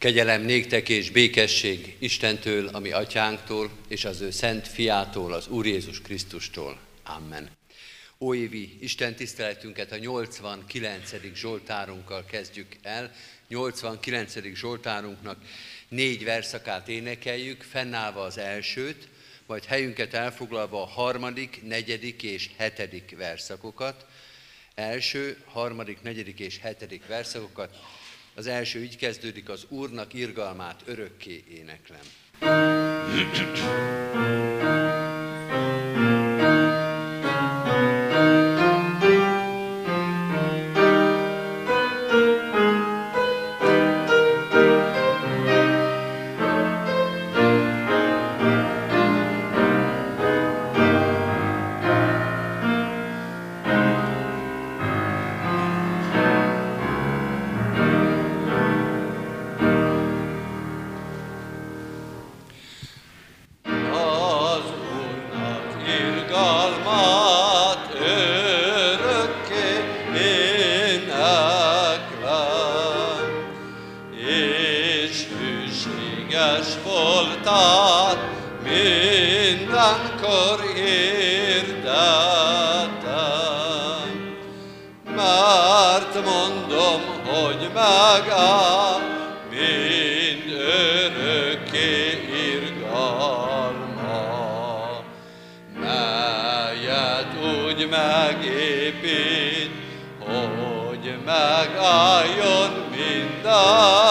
Kegyelem néktek és békesség Istentől, ami atyánktól, és az ő szent fiától, az Úr Jézus Krisztustól. Amen. Óévi Isten tiszteletünket a 89. Zsoltárunkkal kezdjük el. 89. Zsoltárunknak négy verszakát énekeljük, fennállva az elsőt, majd helyünket elfoglalva a harmadik, negyedik és hetedik verszakokat. Első, harmadik, negyedik és hetedik verszakokat az első így kezdődik, az Úrnak irgalmát örökké éneklem. mondom, hogy megáll, mind örökké irgalma, melyet úgy megépít, hogy megálljon minden.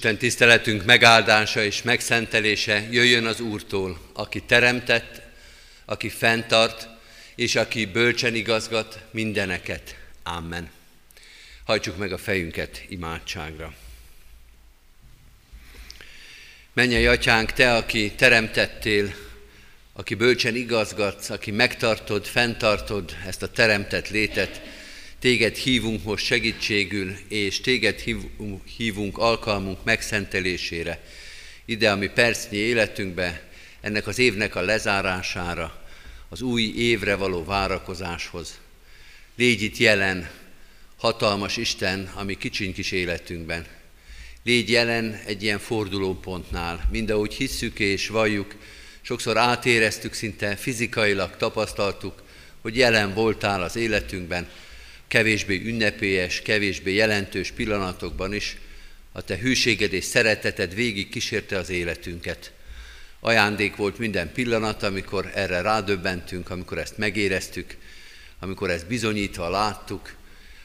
Isten tiszteletünk megáldása és megszentelése jöjjön az Úrtól, aki teremtett, aki fenntart, és aki bölcsen igazgat mindeneket. Amen. Hajtsuk meg a fejünket imádságra. Mennyei atyánk, te, aki teremtettél, aki bölcsen igazgatsz, aki megtartod, fenntartod ezt a teremtett létet, Téged hívunk most segítségül, és téged hívunk alkalmunk megszentelésére, ide a mi percnyi életünkbe, ennek az évnek a lezárására, az új évre való várakozáshoz. Légy itt jelen, hatalmas Isten, ami kicsiny kis életünkben. Légy jelen egy ilyen fordulópontnál, mindahogy hisszük és valljuk, sokszor átéreztük, szinte fizikailag tapasztaltuk, hogy jelen voltál az életünkben, kevésbé ünnepélyes, kevésbé jelentős pillanatokban is a te hűséged és szereteted végig kísérte az életünket. Ajándék volt minden pillanat, amikor erre rádöbbentünk, amikor ezt megéreztük, amikor ezt bizonyítva láttuk,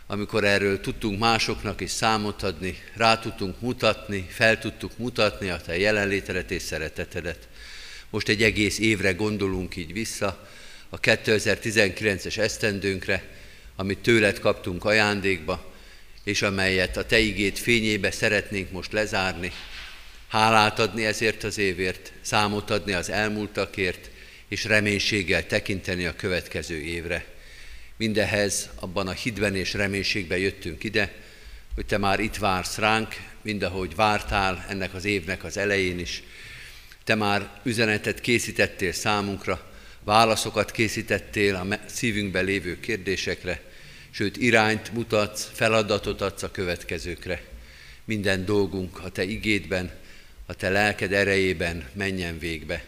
amikor erről tudtunk másoknak is számot adni, rá tudtunk mutatni, fel tudtuk mutatni a te jelenlétedet és szeretetedet. Most egy egész évre gondolunk így vissza, a 2019-es esztendőnkre, amit tőled kaptunk ajándékba, és amelyet a Te igét fényébe szeretnénk most lezárni. Hálát adni ezért az évért, számot adni az elmúltakért, és reménységgel tekinteni a következő évre. Mindehez abban a hídben és reménységben jöttünk ide, hogy Te már itt vársz ránk, mindahogy vártál ennek az évnek az elején is. Te már üzenetet készítettél számunkra, válaszokat készítettél a szívünkben lévő kérdésekre, sőt irányt mutatsz, feladatot adsz a következőkre. Minden dolgunk a Te igédben, a Te lelked erejében menjen végbe.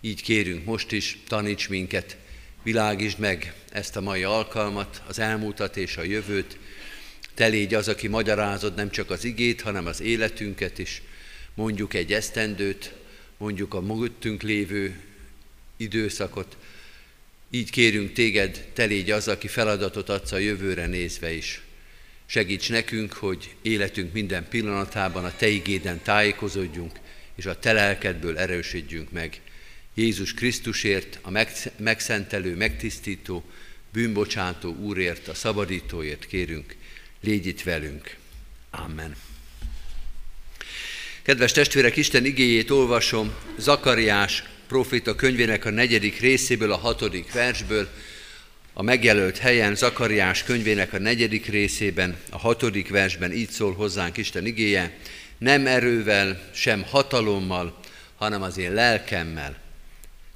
Így kérünk most is, taníts minket, világítsd meg ezt a mai alkalmat, az elmúltat és a jövőt. Te légy az, aki magyarázod nem csak az igét, hanem az életünket is. Mondjuk egy esztendőt, mondjuk a mögöttünk lévő időszakot. Így kérünk téged, te légy az, aki feladatot adsz a jövőre nézve is. Segíts nekünk, hogy életünk minden pillanatában a Te igéden tájékozódjunk, és a Te lelkedből erősödjünk meg. Jézus Krisztusért, a megszentelő, megtisztító, bűnbocsátó Úrért, a szabadítóért kérünk, légy itt velünk. Amen. Kedves testvérek, Isten igéjét olvasom, Zakariás proféta könyvének a negyedik részéből, a hatodik versből, a megjelölt helyen, Zakariás könyvének a negyedik részében, a hatodik versben így szól hozzánk Isten igéje, nem erővel, sem hatalommal, hanem az én lelkemmel.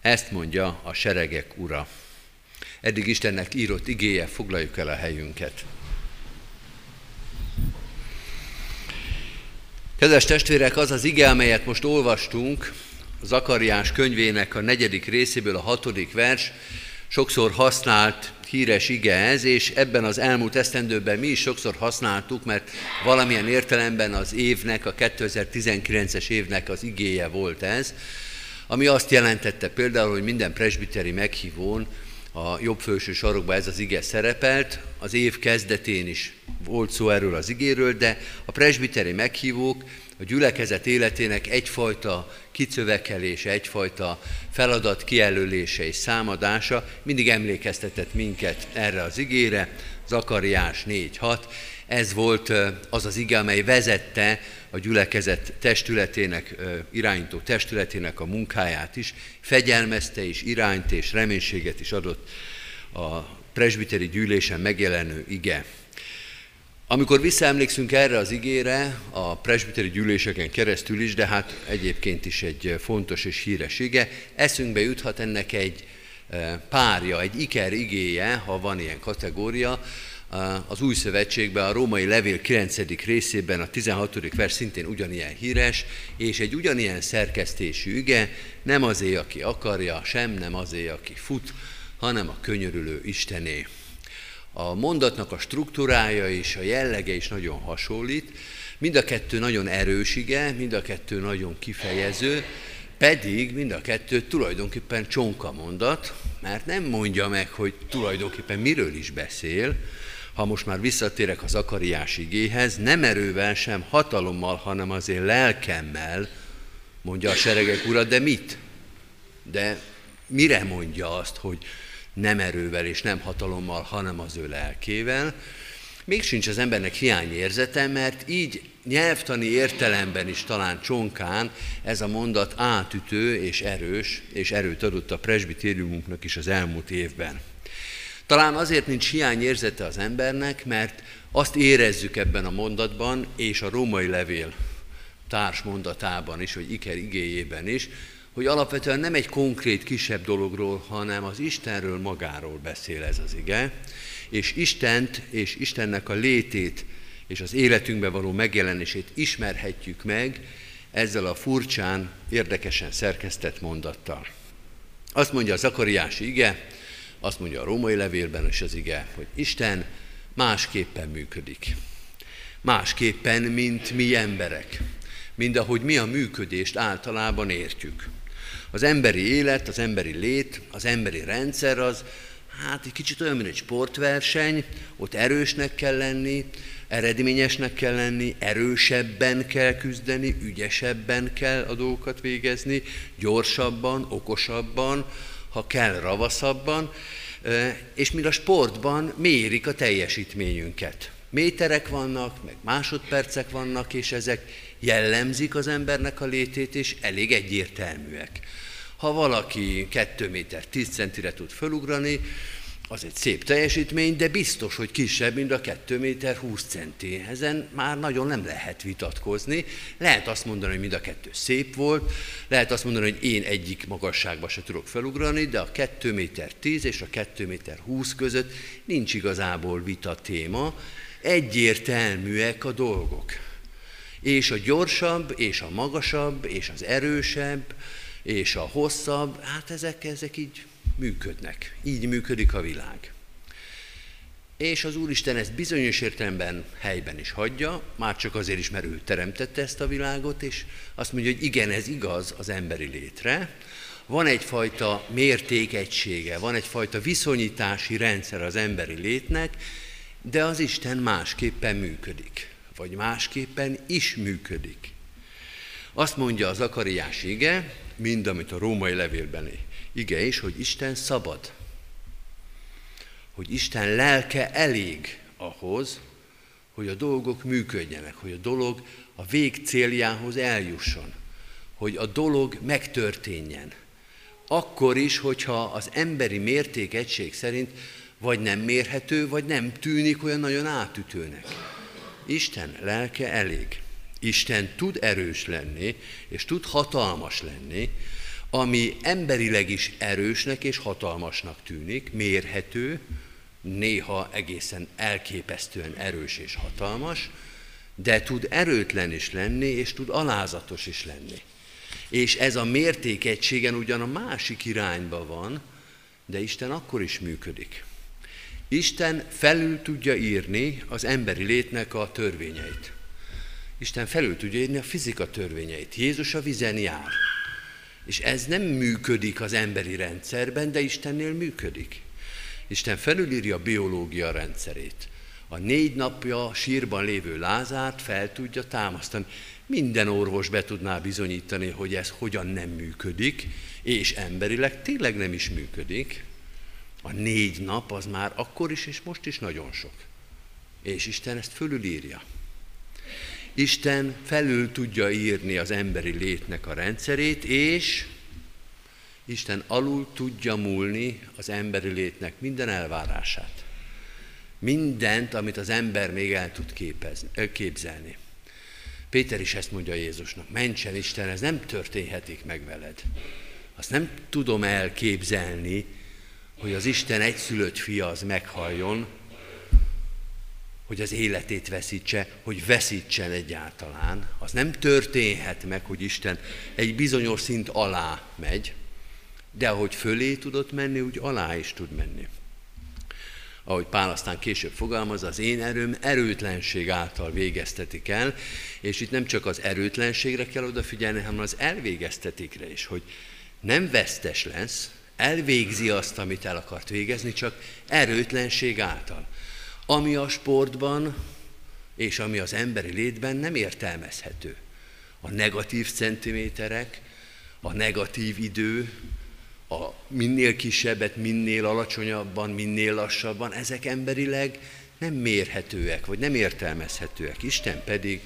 Ezt mondja a seregek ura. Eddig Istennek írott igéje, foglaljuk el a helyünket. Kedves testvérek, az az ige, amelyet most olvastunk, Zakariás könyvének a negyedik részéből a hatodik vers, sokszor használt híres ige ez, és ebben az elmúlt esztendőben mi is sokszor használtuk, mert valamilyen értelemben az évnek, a 2019-es évnek az igéje volt ez, ami azt jelentette például, hogy minden presbiteri meghívón a jobb felső sarokban ez az ige szerepelt, az év kezdetén is volt szó erről az igéről, de a presbiteri meghívók a gyülekezet életének egyfajta kicövekelése, egyfajta feladat kijelölése és számadása mindig emlékeztetett minket erre az igére, Zakariás 4.6. Ez volt az az ige, amely vezette a gyülekezet testületének, irányító testületének a munkáját is, fegyelmezte is, irányt és reménységet is adott a presbiteri gyűlésen megjelenő ige. Amikor visszaemlékszünk erre az igére, a presbiteri gyűléseken keresztül is, de hát egyébként is egy fontos és híres ige, eszünkbe juthat ennek egy e, párja, egy iker igéje, ha van ilyen kategória, az új szövetségben, a római levél 9. részében, a 16. vers szintén ugyanilyen híres, és egy ugyanilyen szerkesztésű ige, nem azé, aki akarja, sem nem azé, aki fut, hanem a könyörülő Istené a mondatnak a struktúrája és a jellege is nagyon hasonlít. Mind a kettő nagyon erős ige, mind a kettő nagyon kifejező, pedig mind a kettő tulajdonképpen csonka mondat, mert nem mondja meg, hogy tulajdonképpen miről is beszél, ha most már visszatérek az akariás igéhez, nem erővel sem hatalommal, hanem azért lelkemmel, mondja a seregek ura, de mit? De mire mondja azt, hogy nem erővel és nem hatalommal, hanem az ő lelkével? Még sincs az embernek hiányérzete, mert így nyelvtani értelemben is talán csonkán ez a mondat átütő és erős, és erőt adott a presbitériumunknak is az elmúlt évben. Talán azért nincs hiányérzete az embernek, mert azt érezzük ebben a mondatban, és a római levél társ mondatában is, vagy Iker igéjében is, hogy alapvetően nem egy konkrét kisebb dologról, hanem az Istenről magáról beszél ez az ige, és Istent és Istennek a létét és az életünkbe való megjelenését ismerhetjük meg ezzel a furcsán, érdekesen szerkesztett mondattal. Azt mondja a Zakariás ige, azt mondja a római levélben is az ige, hogy Isten másképpen működik. Másképpen, mint mi emberek. Mind ahogy mi a működést általában értjük. Az emberi élet, az emberi lét, az emberi rendszer az, hát egy kicsit olyan, mint egy sportverseny, ott erősnek kell lenni, eredményesnek kell lenni, erősebben kell küzdeni, ügyesebben kell a dolgokat végezni, gyorsabban, okosabban, ha kell ravaszabban, és mint a sportban mérik a teljesítményünket. Méterek vannak, meg másodpercek vannak, és ezek jellemzik az embernek a létét, és elég egyértelműek. Ha valaki 2 méter 10 centire tud fölugrani, az egy szép teljesítmény, de biztos, hogy kisebb, mint a 2 méter 20 centi. Ezen már nagyon nem lehet vitatkozni. Lehet azt mondani, hogy mind a kettő szép volt, lehet azt mondani, hogy én egyik magasságba se tudok felugrani, de a 2 méter 10 és a 2 méter 20 között nincs igazából vita téma, egyértelműek a dolgok. És a gyorsabb, és a magasabb, és az erősebb, és a hosszabb, hát ezek, ezek így működnek. Így működik a világ. És az Úristen ezt bizonyos értelemben helyben is hagyja, már csak azért is, mert ő teremtette ezt a világot, és azt mondja, hogy igen, ez igaz az emberi létre. Van egyfajta mértékegysége, van egyfajta viszonyítási rendszer az emberi létnek, de az Isten másképpen működik, vagy másképpen is működik. Azt mondja az Akariás ige, mind amit a római levélben ige is, hogy Isten szabad. Hogy Isten lelke elég ahhoz, hogy a dolgok működjenek, hogy a dolog a vég céljához eljusson, hogy a dolog megtörténjen. Akkor is, hogyha az emberi mérték egység szerint vagy nem mérhető, vagy nem tűnik olyan nagyon átütőnek. Isten lelke elég. Isten tud erős lenni, és tud hatalmas lenni, ami emberileg is erősnek és hatalmasnak tűnik, mérhető, néha egészen elképesztően erős és hatalmas, de tud erőtlen is lenni, és tud alázatos is lenni. És ez a mértékegységen ugyan a másik irányba van, de Isten akkor is működik. Isten felül tudja írni az emberi létnek a törvényeit. Isten felül tudja írni a fizika törvényeit. Jézus a vizen jár. És ez nem működik az emberi rendszerben, de Istennél működik. Isten felülírja a biológia rendszerét. A négy napja sírban lévő Lázárt fel tudja támasztani. Minden orvos be tudná bizonyítani, hogy ez hogyan nem működik, és emberileg tényleg nem is működik. A négy nap az már akkor is és most is nagyon sok. És Isten ezt fölülírja. Isten felül tudja írni az emberi létnek a rendszerét, és Isten alul tudja múlni az emberi létnek minden elvárását. Mindent, amit az ember még el tud képezni, képzelni. Péter is ezt mondja Jézusnak, mentsen Isten, ez nem történhetik meg veled. Azt nem tudom elképzelni, hogy az Isten egyszülött fia az meghalljon, hogy az életét veszítse, hogy veszítsen egyáltalán. Az nem történhet meg, hogy Isten egy bizonyos szint alá megy, de ahogy fölé tudott menni, úgy alá is tud menni. Ahogy Pál aztán később fogalmaz, az én erőm erőtlenség által végeztetik el, és itt nem csak az erőtlenségre kell odafigyelni, hanem az elvégeztetikre is, hogy nem vesztes lesz, elvégzi azt, amit el akart végezni, csak erőtlenség által ami a sportban és ami az emberi létben nem értelmezhető. A negatív centiméterek, a negatív idő, a minél kisebbet, minél alacsonyabban, minél lassabban, ezek emberileg nem mérhetőek, vagy nem értelmezhetőek. Isten pedig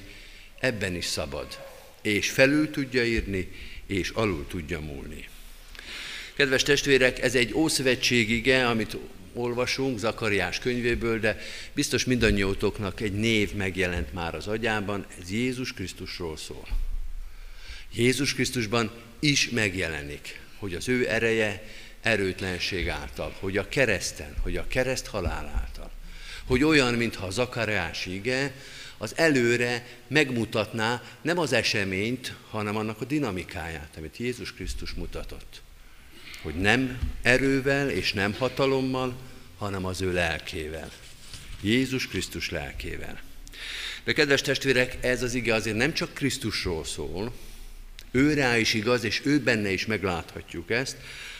ebben is szabad, és felül tudja írni, és alul tudja múlni. Kedves testvérek, ez egy ószövetségige, amit olvasunk Zakariás könyvéből, de biztos mindannyiótoknak egy név megjelent már az agyában, ez Jézus Krisztusról szól. Jézus Krisztusban is megjelenik, hogy az ő ereje erőtlenség által, hogy a kereszten, hogy a kereszt halál által, hogy olyan, mintha a Zakariás ige, az előre megmutatná nem az eseményt, hanem annak a dinamikáját, amit Jézus Krisztus mutatott hogy nem erővel és nem hatalommal, hanem az ő lelkével. Jézus Krisztus lelkével. De kedves testvérek, ez az ige azért nem csak Krisztusról szól, ő rá is igaz, és ő benne is megláthatjuk ezt,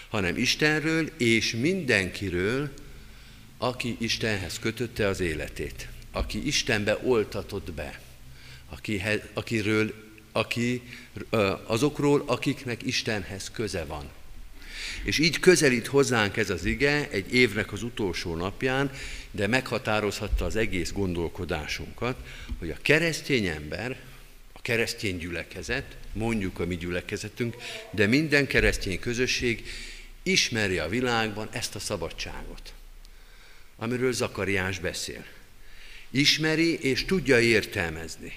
hanem Istenről és mindenkiről, aki Istenhez kötötte az életét, aki Istenbe oltatott be, akiről, aki, azokról, akiknek Istenhez köze van. És így közelít hozzánk ez az ige egy évnek az utolsó napján, de meghatározhatta az egész gondolkodásunkat, hogy a keresztény ember, a keresztény gyülekezet, mondjuk a mi gyülekezetünk, de minden keresztény közösség ismeri a világban ezt a szabadságot, amiről Zakariás beszél. Ismeri és tudja értelmezni.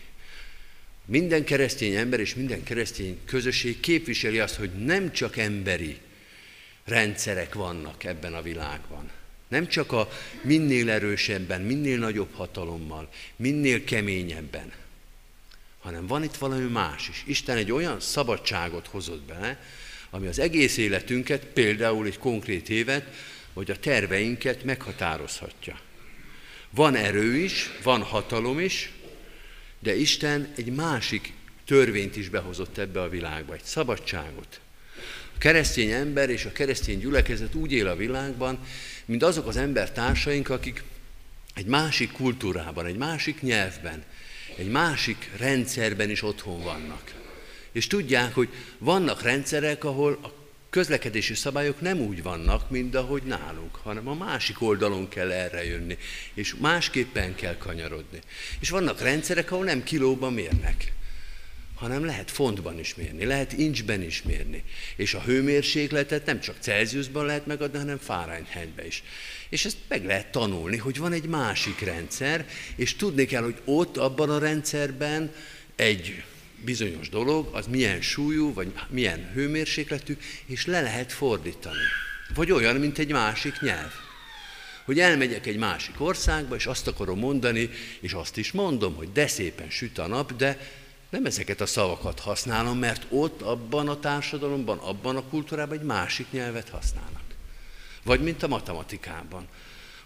Minden keresztény ember és minden keresztény közösség képviseli azt, hogy nem csak emberi rendszerek vannak ebben a világban. Nem csak a minél erősebben, minél nagyobb hatalommal, minél keményebben, hanem van itt valami más is. Isten egy olyan szabadságot hozott bele, ami az egész életünket, például egy konkrét évet, vagy a terveinket meghatározhatja. Van erő is, van hatalom is, de Isten egy másik törvényt is behozott ebbe a világba, egy szabadságot, keresztény ember és a keresztény gyülekezet úgy él a világban, mint azok az embertársaink, akik egy másik kultúrában, egy másik nyelvben, egy másik rendszerben is otthon vannak. És tudják, hogy vannak rendszerek, ahol a közlekedési szabályok nem úgy vannak, mint ahogy nálunk, hanem a másik oldalon kell erre jönni, és másképpen kell kanyarodni. És vannak rendszerek, ahol nem kilóban mérnek, hanem lehet fontban is mérni, lehet incsben is mérni. És a hőmérsékletet nem csak Celsiusban lehet megadni, hanem Fahrenheitben is. És ezt meg lehet tanulni, hogy van egy másik rendszer, és tudni kell, hogy ott, abban a rendszerben egy bizonyos dolog, az milyen súlyú, vagy milyen hőmérsékletű, és le lehet fordítani. Vagy olyan, mint egy másik nyelv. Hogy elmegyek egy másik országba, és azt akarom mondani, és azt is mondom, hogy de szépen süt a nap, de nem ezeket a szavakat használom, mert ott, abban a társadalomban, abban a kultúrában egy másik nyelvet használnak. Vagy mint a matematikában,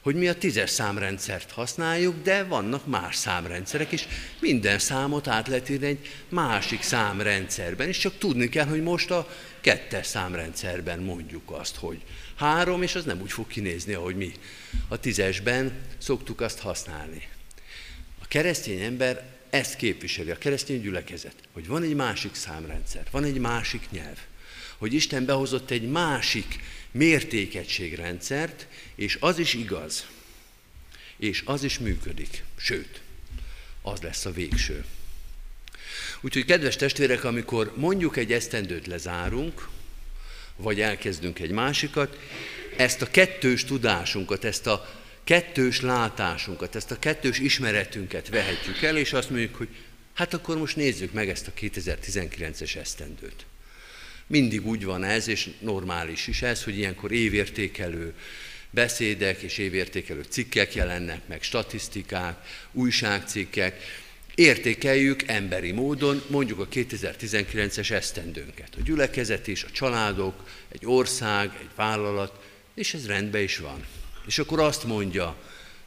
hogy mi a tízes számrendszert használjuk, de vannak más számrendszerek, és minden számot át lehet írni egy másik számrendszerben, és csak tudni kell, hogy most a kettes számrendszerben mondjuk azt, hogy három, és az nem úgy fog kinézni, ahogy mi a tízesben szoktuk azt használni. A keresztény ember ezt képviseli a keresztény gyülekezet, hogy van egy másik számrendszer, van egy másik nyelv, hogy Isten behozott egy másik mértékegységrendszert, és az is igaz, és az is működik, sőt, az lesz a végső. Úgyhogy kedves testvérek, amikor mondjuk egy esztendőt lezárunk, vagy elkezdünk egy másikat, ezt a kettős tudásunkat, ezt a kettős látásunkat, ezt a kettős ismeretünket vehetjük el, és azt mondjuk, hogy hát akkor most nézzük meg ezt a 2019-es esztendőt. Mindig úgy van ez, és normális is ez, hogy ilyenkor évértékelő beszédek és évértékelő cikkek jelennek meg, statisztikák, újságcikkek, értékeljük emberi módon mondjuk a 2019-es esztendőnket. A gyülekezet is, a családok, egy ország, egy vállalat, és ez rendben is van. És akkor azt mondja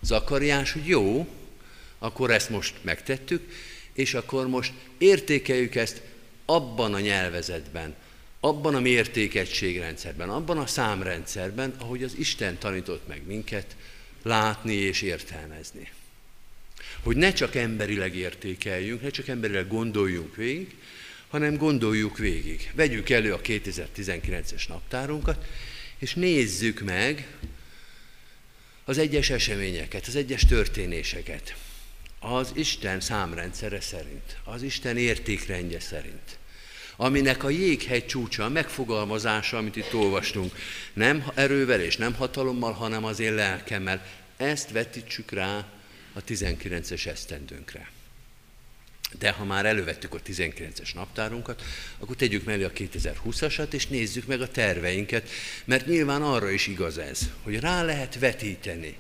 Zakariás, hogy jó, akkor ezt most megtettük, és akkor most értékeljük ezt abban a nyelvezetben, abban a mértékegységrendszerben, abban a számrendszerben, ahogy az Isten tanított meg minket látni és értelmezni. Hogy ne csak emberileg értékeljünk, ne csak emberileg gondoljunk végig, hanem gondoljuk végig. Vegyük elő a 2019-es naptárunkat, és nézzük meg az egyes eseményeket, az egyes történéseket. Az Isten számrendszere szerint, az Isten értékrendje szerint aminek a jéghegy csúcsa, a megfogalmazása, amit itt olvastunk, nem erővel és nem hatalommal, hanem az én lelkemmel. Ezt vetítsük rá a 19-es esztendőnkre. De ha már elővettük a 19-es naptárunkat, akkor tegyük mellé a 2020-asat, és nézzük meg a terveinket, mert nyilván arra is igaz ez, hogy rá lehet vetíteni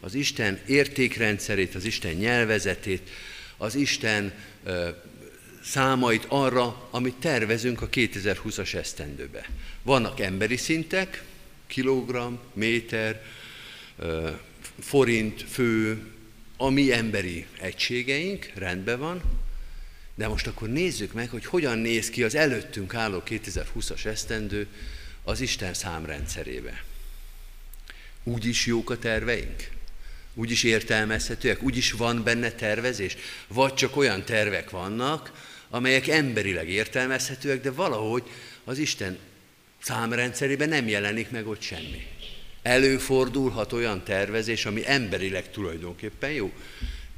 az Isten értékrendszerét, az Isten nyelvezetét, az Isten számait arra, amit tervezünk a 2020-as esztendőbe. Vannak emberi szintek, kilogramm, méter, forint, fő, a mi emberi egységeink, rendben van, de most akkor nézzük meg, hogy hogyan néz ki az előttünk álló 2020-as esztendő az Isten számrendszerébe. Úgy is jók a terveink? Úgy is értelmezhetőek? Úgy is van benne tervezés? Vagy csak olyan tervek vannak, amelyek emberileg értelmezhetőek, de valahogy az Isten számrendszerében nem jelenik meg ott semmi. Előfordulhat olyan tervezés, ami emberileg tulajdonképpen jó,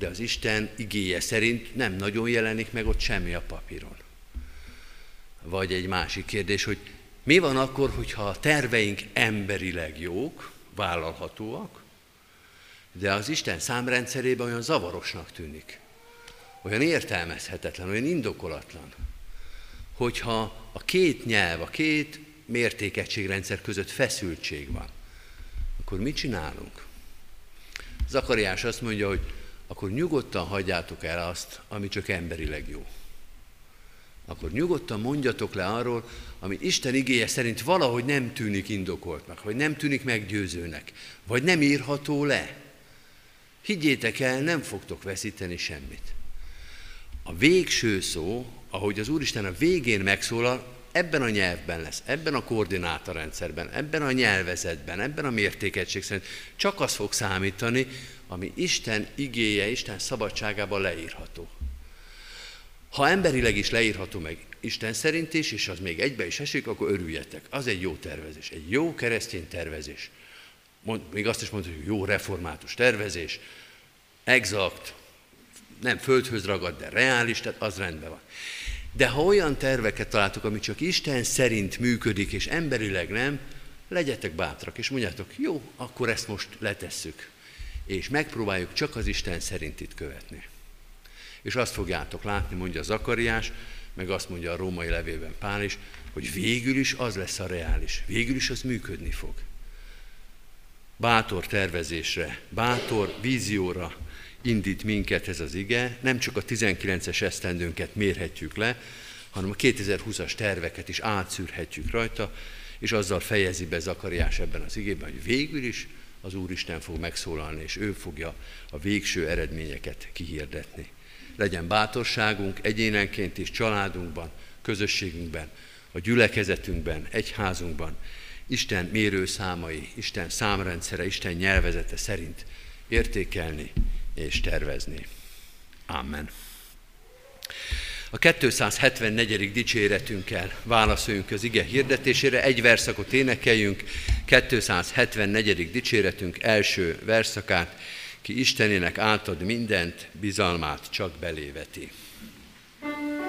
de az Isten igéje szerint nem nagyon jelenik meg ott semmi a papíron. Vagy egy másik kérdés, hogy mi van akkor, hogyha a terveink emberileg jók, vállalhatóak, de az Isten számrendszerében olyan zavarosnak tűnik olyan értelmezhetetlen, olyan indokolatlan, hogyha a két nyelv, a két mértékegységrendszer között feszültség van, akkor mit csinálunk? Zakariás azt mondja, hogy akkor nyugodtan hagyjátok el azt, ami csak emberileg jó. Akkor nyugodtan mondjatok le arról, ami Isten igéje szerint valahogy nem tűnik indokoltnak, vagy nem tűnik meggyőzőnek, vagy nem írható le. Higgyétek el, nem fogtok veszíteni semmit. A végső szó, ahogy az Úristen a végén megszólal, ebben a nyelvben lesz, ebben a koordinátorrendszerben, ebben a nyelvezetben, ebben a mértékegység szerint csak az fog számítani, ami Isten igéje, Isten szabadságában leírható. Ha emberileg is leírható meg Isten szerint is, és az még egybe is esik, akkor örüljetek. Az egy jó tervezés, egy jó keresztény tervezés. Mond, még azt is mondhatjuk, hogy jó református tervezés, exakt, nem földhöz ragad, de reális, tehát az rendben van. De ha olyan terveket találtok, ami csak Isten szerint működik, és emberileg nem, legyetek bátrak, és mondjátok, jó, akkor ezt most letesszük, és megpróbáljuk csak az Isten szerint itt követni. És azt fogjátok látni, mondja Zakariás, meg azt mondja a római levélben Pál is, hogy végül is az lesz a reális, végül is az működni fog. Bátor tervezésre, bátor vízióra, indít minket ez az ige, nem csak a 19-es esztendőnket mérhetjük le, hanem a 2020-as terveket is átszűrhetjük rajta, és azzal fejezi be Zakariás ebben az igében, hogy végül is az Úristen fog megszólalni, és ő fogja a végső eredményeket kihirdetni. Legyen bátorságunk egyénenként is, családunkban, közösségünkben, a gyülekezetünkben, egyházunkban, Isten mérőszámai, Isten számrendszere, Isten nyelvezete szerint értékelni és tervezni. Amen. A 274. dicséretünkkel válaszoljunk az ige hirdetésére. Egy verszakot énekeljünk, 274. dicséretünk első verszakát, ki Istenének átad mindent, bizalmát csak beléveti. csodaképpen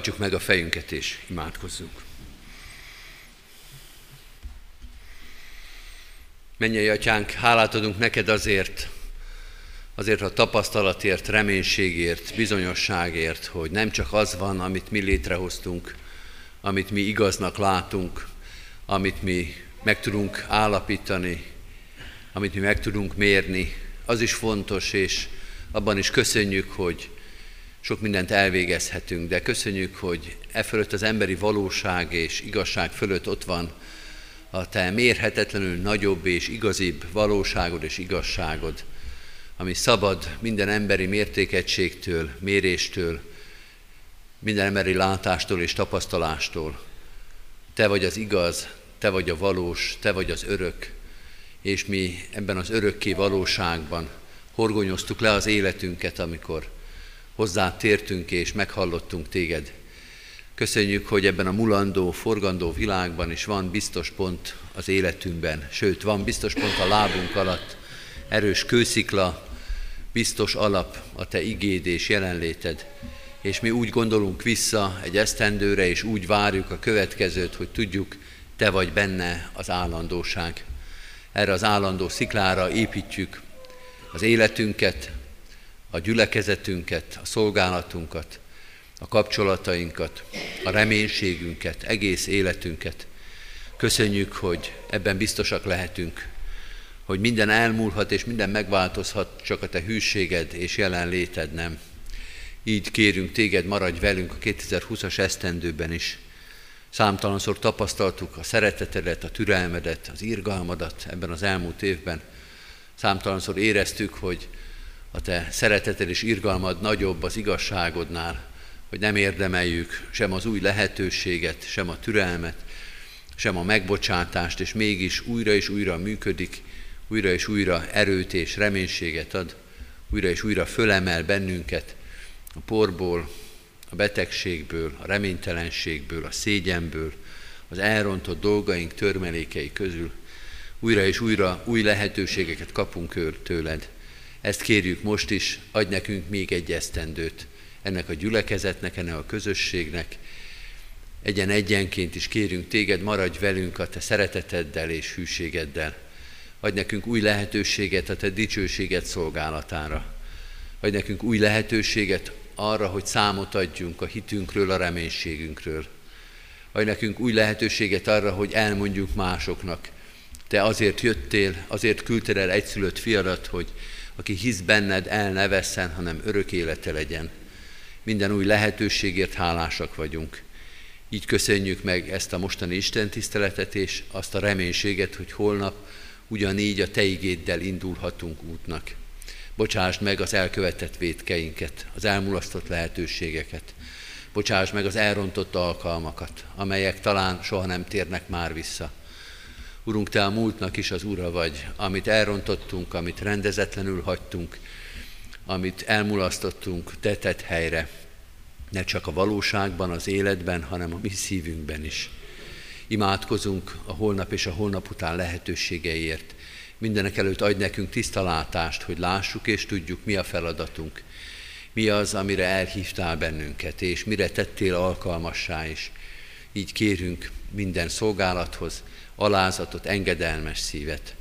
Hajtsuk meg a fejünket és imádkozzunk. Mennyei atyánk, hálát adunk neked azért, azért a tapasztalatért, reménységért, bizonyosságért, hogy nem csak az van, amit mi létrehoztunk, amit mi igaznak látunk, amit mi meg tudunk állapítani, amit mi meg tudunk mérni, az is fontos, és abban is köszönjük, hogy sok mindent elvégezhetünk, de köszönjük, hogy e fölött az emberi valóság és igazság fölött ott van a te mérhetetlenül nagyobb és igazibb valóságod és igazságod, ami szabad minden emberi mértékegységtől, méréstől, minden emberi látástól és tapasztalástól. Te vagy az igaz, te vagy a valós, te vagy az örök, és mi ebben az örökké valóságban horgonyoztuk le az életünket, amikor hozzá tértünk és meghallottunk téged. Köszönjük, hogy ebben a mulandó, forgandó világban is van biztos pont az életünkben, sőt, van biztos pont a lábunk alatt, erős kőszikla, biztos alap a Te igéd és jelenléted. És mi úgy gondolunk vissza egy esztendőre, és úgy várjuk a következőt, hogy tudjuk, Te vagy benne az állandóság. Erre az állandó sziklára építjük az életünket, a gyülekezetünket, a szolgálatunkat, a kapcsolatainkat, a reménységünket, egész életünket. Köszönjük, hogy ebben biztosak lehetünk, hogy minden elmúlhat és minden megváltozhat, csak a te hűséged és jelenléted nem. Így kérünk téged, maradj velünk a 2020-as esztendőben is. Számtalanszor tapasztaltuk a szeretetedet, a türelmedet, az irgalmadat ebben az elmúlt évben. Számtalanszor éreztük, hogy a te szereteted és irgalmad nagyobb az igazságodnál, hogy nem érdemeljük sem az új lehetőséget, sem a türelmet, sem a megbocsátást, és mégis újra és újra működik, újra és újra erőt és reménységet ad, újra és újra fölemel bennünket a porból, a betegségből, a reménytelenségből, a szégyenből, az elrontott dolgaink törmelékei közül. Újra és újra új lehetőségeket kapunk tőled. Ezt kérjük most is, adj nekünk még egy esztendőt ennek a gyülekezetnek, ennek a közösségnek. Egyen egyenként is kérünk téged, maradj velünk a te szereteteddel és hűségeddel. Adj nekünk új lehetőséget a te dicsőséget szolgálatára. Adj nekünk új lehetőséget arra, hogy számot adjunk a hitünkről, a reménységünkről. Adj nekünk új lehetőséget arra, hogy elmondjuk másoknak. Te azért jöttél, azért küldtél el egyszülött fiadat, hogy aki hisz benned, el ne vesszen, hanem örök élete legyen. Minden új lehetőségért hálásak vagyunk. Így köszönjük meg ezt a mostani Isten tiszteletet és azt a reménységet, hogy holnap ugyanígy a Te igéddel indulhatunk útnak. Bocsásd meg az elkövetett vétkeinket, az elmulasztott lehetőségeket. Bocsásd meg az elrontott alkalmakat, amelyek talán soha nem térnek már vissza. Urunk, Te a múltnak is az Ura vagy, amit elrontottunk, amit rendezetlenül hagytunk, amit elmulasztottunk, Te helyre, ne csak a valóságban, az életben, hanem a mi szívünkben is. Imádkozunk a holnap és a holnap után lehetőségeiért. Mindenek előtt adj nekünk tisztalátást, hogy lássuk és tudjuk, mi a feladatunk. Mi az, amire elhívtál bennünket, és mire tettél alkalmassá is. Így kérünk minden szolgálathoz alázatot, engedelmes szívet.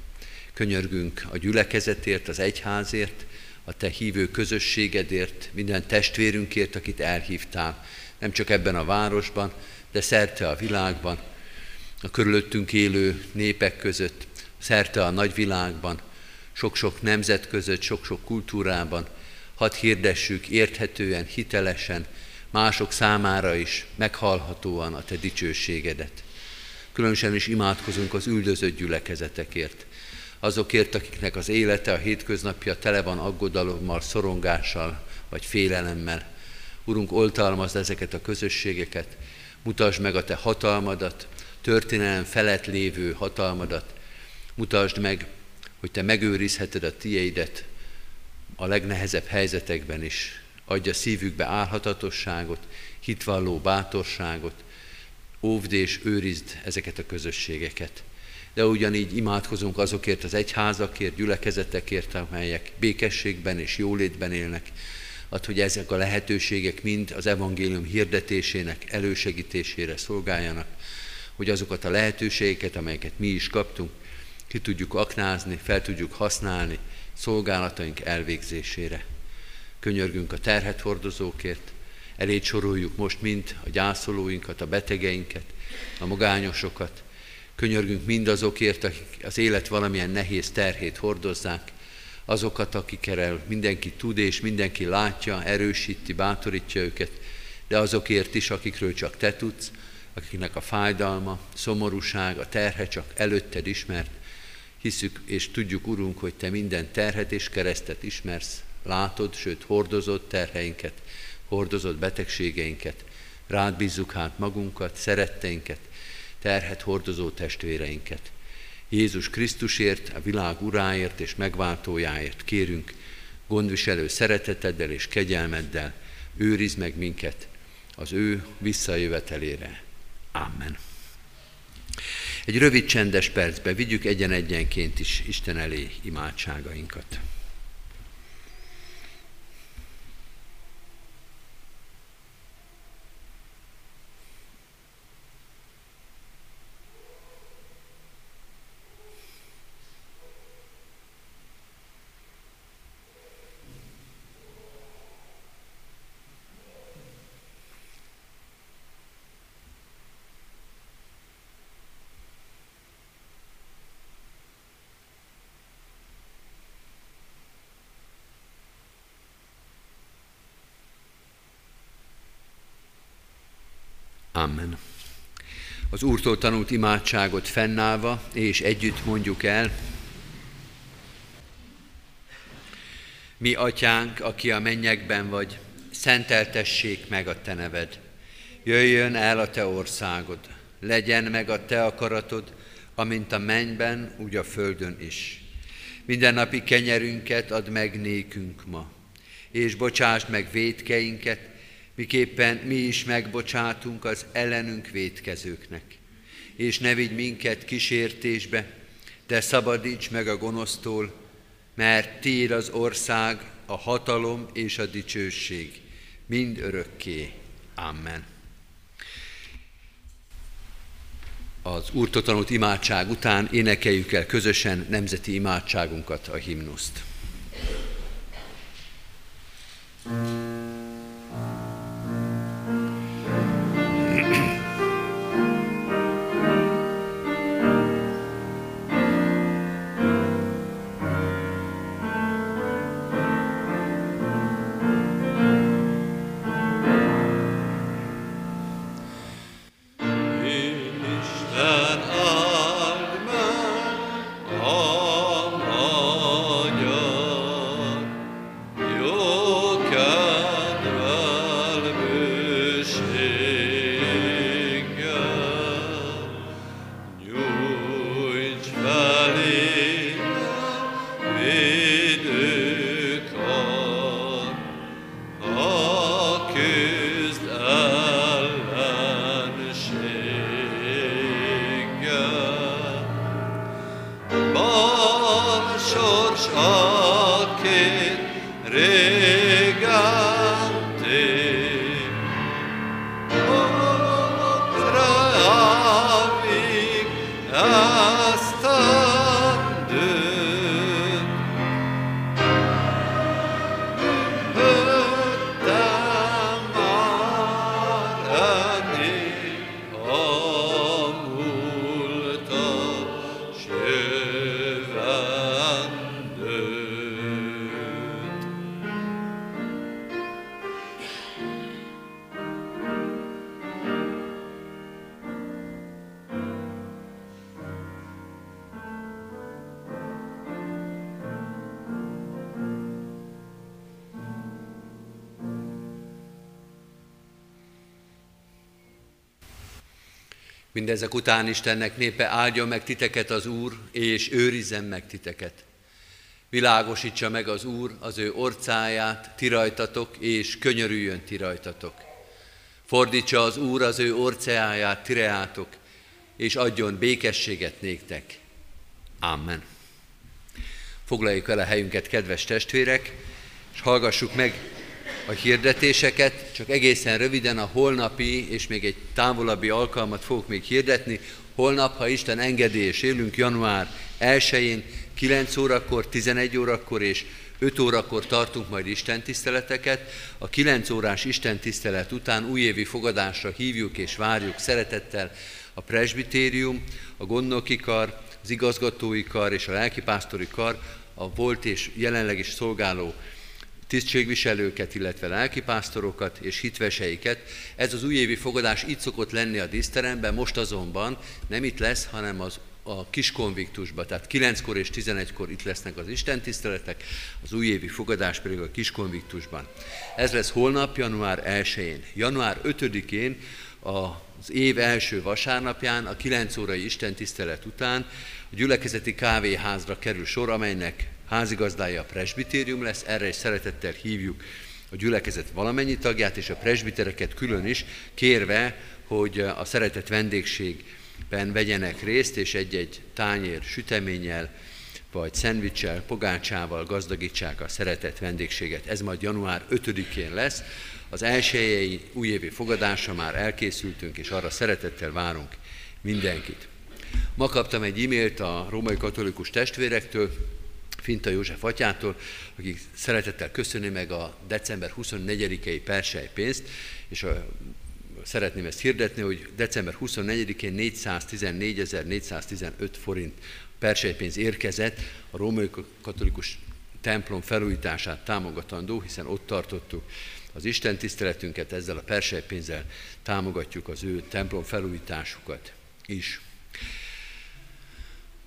Könyörgünk a gyülekezetért, az egyházért, a te hívő közösségedért, minden testvérünkért, akit elhívtál, nem csak ebben a városban, de szerte a világban, a körülöttünk élő népek között, szerte a nagyvilágban, sok-sok nemzet között, sok-sok kultúrában, hadd hirdessük érthetően, hitelesen, mások számára is meghallhatóan a Te dicsőségedet. Különösen is imádkozunk az üldözött gyülekezetekért, azokért, akiknek az élete, a hétköznapja tele van aggodalommal, szorongással vagy félelemmel. Urunk, oltalmazd ezeket a közösségeket, mutasd meg a Te hatalmadat, történelem felett lévő hatalmadat, mutasd meg, hogy Te megőrizheted a tiédet a legnehezebb helyzetekben is. Adja szívükbe álhatatosságot, hitvalló bátorságot, óvd és őrizd ezeket a közösségeket. De ugyanígy imádkozunk azokért az egyházakért, gyülekezetekért, amelyek békességben és jólétben élnek, ad, hogy ezek a lehetőségek mind az evangélium hirdetésének elősegítésére szolgáljanak, hogy azokat a lehetőségeket, amelyeket mi is kaptunk, ki tudjuk aknázni, fel tudjuk használni szolgálataink elvégzésére. Könyörgünk a terhet hordozókért, elé soroljuk most mind a gyászolóinkat, a betegeinket, a magányosokat, könyörgünk mindazokért, akik az élet valamilyen nehéz terhét hordozzák, azokat, akikkel mindenki tud és mindenki látja, erősíti, bátorítja őket, de azokért is, akikről csak te tudsz, akiknek a fájdalma, szomorúság, a terhe csak előtted ismert, hiszük és tudjuk, Urunk, hogy Te minden terhet és keresztet ismersz, látod, sőt hordozod terheinket, hordozod betegségeinket, rád bízzuk hát magunkat, szeretteinket, terhet hordozó testvéreinket. Jézus Krisztusért, a világ uráért és megváltójáért kérünk, gondviselő szereteteddel és kegyelmeddel, őriz meg minket az ő visszajövetelére. Amen. Egy rövid csendes percbe vigyük egyen-egyenként is Isten elé imádságainkat. Amen. Az Úrtól tanult imádságot fennállva és együtt mondjuk el. Mi, atyánk, aki a mennyekben vagy, szenteltessék meg a te neved. Jöjjön el a te országod, legyen meg a te akaratod, amint a mennyben, úgy a földön is. Minden napi kenyerünket add meg nékünk ma, és bocsásd meg védkeinket, miképpen mi is megbocsátunk az ellenünk védkezőknek. És ne vigy minket kísértésbe, de szabadíts meg a gonosztól, mert Tiéd az ország, a hatalom és a dicsőség, mind örökké. Amen. Az Úrtól tanult imádság után énekeljük el közösen nemzeti imádságunkat, a himnuszt. thank you Mindezek után Istennek népe áldja meg titeket az Úr, és őrizzen meg titeket. Világosítsa meg az Úr az ő orcáját, ti rajtatok, és könyörüljön ti rajtatok. Fordítsa az Úr az ő orcáját, ti reátok, és adjon békességet néktek. Amen. Foglaljuk el a helyünket, kedves testvérek, és hallgassuk meg a hirdetéseket, csak egészen röviden a holnapi és még egy távolabbi alkalmat fogok még hirdetni. Holnap, ha Isten engedélyes élünk, január 1-én 9 órakor, 11 órakor és 5 órakor tartunk majd Isten tiszteleteket. A 9 órás Isten tisztelet után újévi fogadásra hívjuk és várjuk szeretettel a presbitérium, a gondnoki kar, az igazgatói kar és a lelkipásztori kar, a volt és jelenleg is szolgáló tisztségviselőket, illetve lelkipásztorokat és hitveseiket. Ez az újévi fogadás itt szokott lenni a díszteremben, most azonban nem itt lesz, hanem az a kis konviktusba, tehát 9-kor és 11-kor itt lesznek az istentiszteletek, az újévi fogadás pedig a kis konviktusban. Ez lesz holnap, január 1-én. Január 5-én az év első vasárnapján, a 9 órai istentisztelet után a gyülekezeti kávéházra kerül sor, amelynek házigazdája a presbitérium lesz, erre is szeretettel hívjuk a gyülekezet valamennyi tagját és a presbitereket külön is, kérve, hogy a szeretett vendégségben vegyenek részt, és egy-egy tányér süteménnyel, vagy szendvicsel, pogácsával gazdagítsák a szeretett vendégséget. Ez majd január 5-én lesz. Az elsőjei újévi fogadása már elkészültünk, és arra szeretettel várunk mindenkit. Ma kaptam egy e-mailt a római katolikus testvérektől, Finta József atyától, aki szeretettel köszöni meg a december 24-i perselypénzt, és a, szeretném ezt hirdetni, hogy december 24-én 414.415 forint perselypénz érkezett a római katolikus templom felújítását támogatandó, hiszen ott tartottuk az Isten tiszteletünket, ezzel a perselypénzzel támogatjuk az ő templom felújításukat is.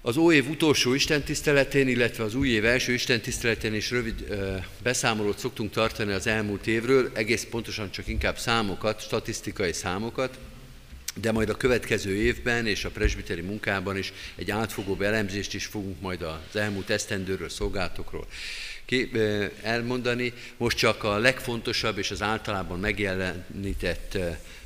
Az új év utolsó istentiszteletén, illetve az új év első istentiszteletén is rövid ö, beszámolót szoktunk tartani az elmúlt évről, egész pontosan csak inkább számokat, statisztikai számokat, de majd a következő évben és a presbiteri munkában is egy átfogó elemzést is fogunk majd az elmúlt esztendőről, szolgálatokról elmondani. Most csak a legfontosabb és az általában megjelenített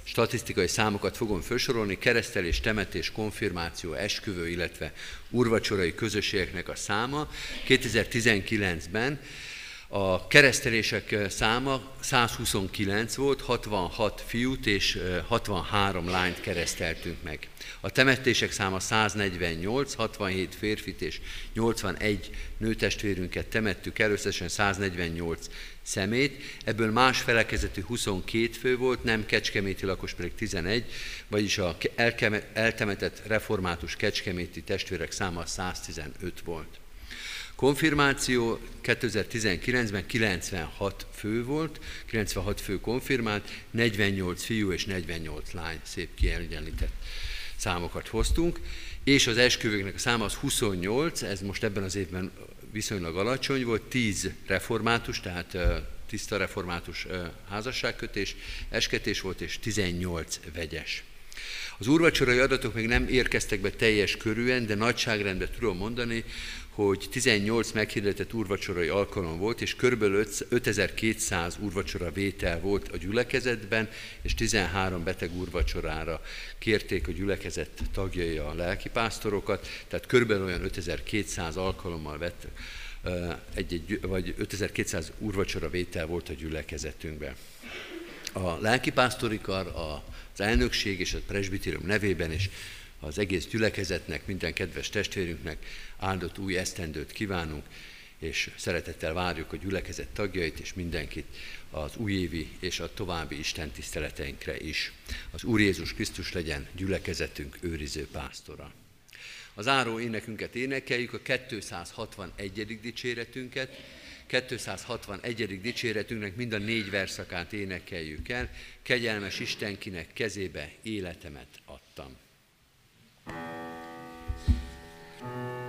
statisztikai számokat fogom felsorolni, keresztelés, temetés, konfirmáció, esküvő, illetve urvacsorai közösségeknek a száma. 2019-ben a keresztelések száma 129 volt, 66 fiút és 63 lányt kereszteltünk meg. A temetések száma 148, 67 férfit és 81 nőtestvérünket temettük el, összesen 148 szemét, ebből más felekezetű 22 fő volt, nem kecskeméti lakos pedig 11, vagyis a eltemetett református kecskeméti testvérek száma 115 volt. Konfirmáció 2019-ben 96 fő volt, 96 fő konfirmált, 48 fiú és 48 lány, szép kiegyenlített számokat hoztunk, és az esküvőknek a száma az 28, ez most ebben az évben viszonylag alacsony volt, 10 református, tehát tiszta református házasságkötés, esketés volt, és 18 vegyes. Az úrvacsorai adatok még nem érkeztek be teljes körűen, de nagyságrendben tudom mondani, hogy 18 meghirdetett úrvacsorai alkalom volt, és kb. 5200 úrvacsora vétel volt a gyülekezetben, és 13 beteg úrvacsorára kérték a gyülekezet tagjai a lelkipásztorokat, tehát kb. olyan 5200 alkalommal vett egy-egy, vagy 5200 úrvacsora vétel volt a gyülekezetünkben. A lelkipásztori kar, az elnökség és a presbitérium nevében is az egész gyülekezetnek, minden kedves testvérünknek áldott új esztendőt kívánunk, és szeretettel várjuk a gyülekezet tagjait és mindenkit az újévi és a további Isten tiszteleteinkre is. Az Úr Jézus Krisztus legyen gyülekezetünk őriző pásztora. Az áró énekünket énekeljük, a 261. dicséretünket, 261. dicséretünknek mind a négy verszakát énekeljük el. Kegyelmes Istenkinek kezébe életemet adtam. thank you